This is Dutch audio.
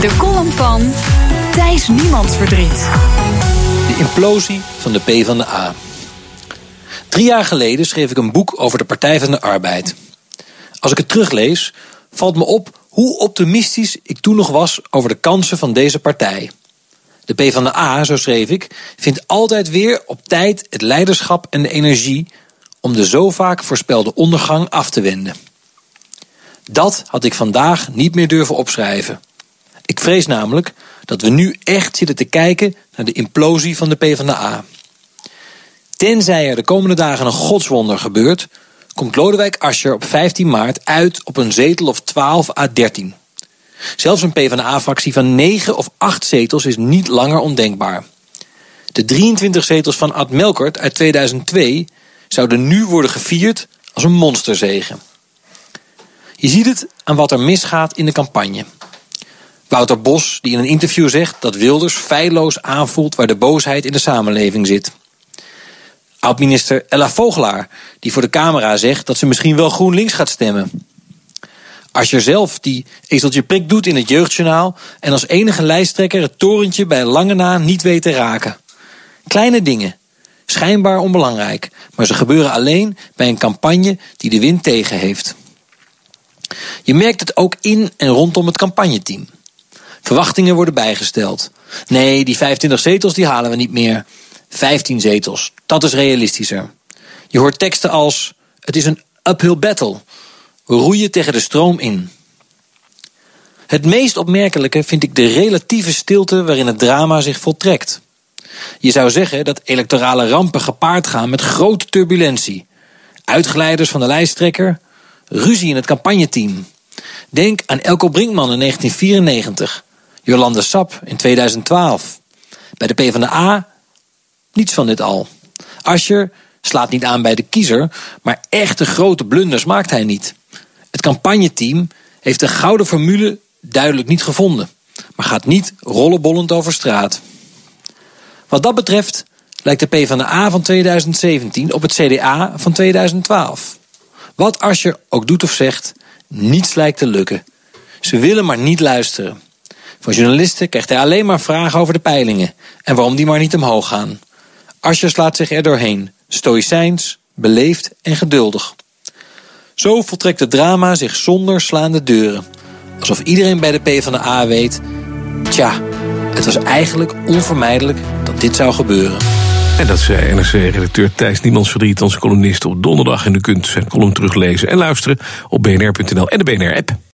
De column van Thijs Niemandsverdriet. De implosie van de P van de A. Drie jaar geleden schreef ik een boek over de Partij van de Arbeid. Als ik het teruglees, valt me op hoe optimistisch ik toen nog was over de kansen van deze partij. De P van de A, zo schreef ik, vindt altijd weer op tijd het leiderschap en de energie om de zo vaak voorspelde ondergang af te wenden. Dat had ik vandaag niet meer durven opschrijven. Ik vrees namelijk dat we nu echt zitten te kijken naar de implosie van de PvdA. Tenzij er de komende dagen een godswonder gebeurt, komt Lodewijk Asscher op 15 maart uit op een zetel of 12 à 13. Zelfs een PvdA-fractie van 9 of 8 zetels is niet langer ondenkbaar. De 23 zetels van Ad Melkert uit 2002 zouden nu worden gevierd als een monsterzegen. Je ziet het aan wat er misgaat in de campagne. Wouter Bos, die in een interview zegt dat Wilders feilloos aanvoelt waar de boosheid in de samenleving zit. Oud-minister Ella Vogelaar, die voor de camera zegt dat ze misschien wel GroenLinks gaat stemmen. Als je zelf die ezeltje prik doet in het jeugdjournaal en als enige lijsttrekker het torentje bij lange na niet weet te raken. Kleine dingen, schijnbaar onbelangrijk, maar ze gebeuren alleen bij een campagne die de wind tegen heeft. Je merkt het ook in en rondom het campagneteam. Verwachtingen worden bijgesteld. Nee, die 25 zetels die halen we niet meer. 15 zetels, dat is realistischer. Je hoort teksten als: Het is een uphill battle. Roeien tegen de stroom in. Het meest opmerkelijke vind ik de relatieve stilte waarin het drama zich voltrekt. Je zou zeggen dat electorale rampen gepaard gaan met grote turbulentie. Uitglijders van de lijsttrekker, ruzie in het campagneteam. Denk aan Elko Brinkman in 1994, Jolande Sap in 2012. Bij de PvdA niets van dit al. Ascher slaat niet aan bij de kiezer, maar echte grote blunders maakt hij niet. Het campagneteam heeft de gouden formule duidelijk niet gevonden, maar gaat niet rollenbollend over straat. Wat dat betreft lijkt de PvdA van 2017 op het CDA van 2012. Wat Ascher ook doet of zegt, niets lijkt te lukken. Ze willen maar niet luisteren. Van journalisten krijgt hij alleen maar vragen over de peilingen en waarom die maar niet omhoog gaan. Ascher slaat zich er doorheen, stoïcijns, beleefd en geduldig. Zo voltrekt het drama zich zonder slaande deuren. Alsof iedereen bij de PvdA weet: tja, het was eigenlijk onvermijdelijk dat dit zou gebeuren. En dat zei NRC-redacteur Thijs Niemands Verdriet, onze columnist op donderdag. En u kunt zijn column teruglezen en luisteren op bnr.nl en de BNR-app.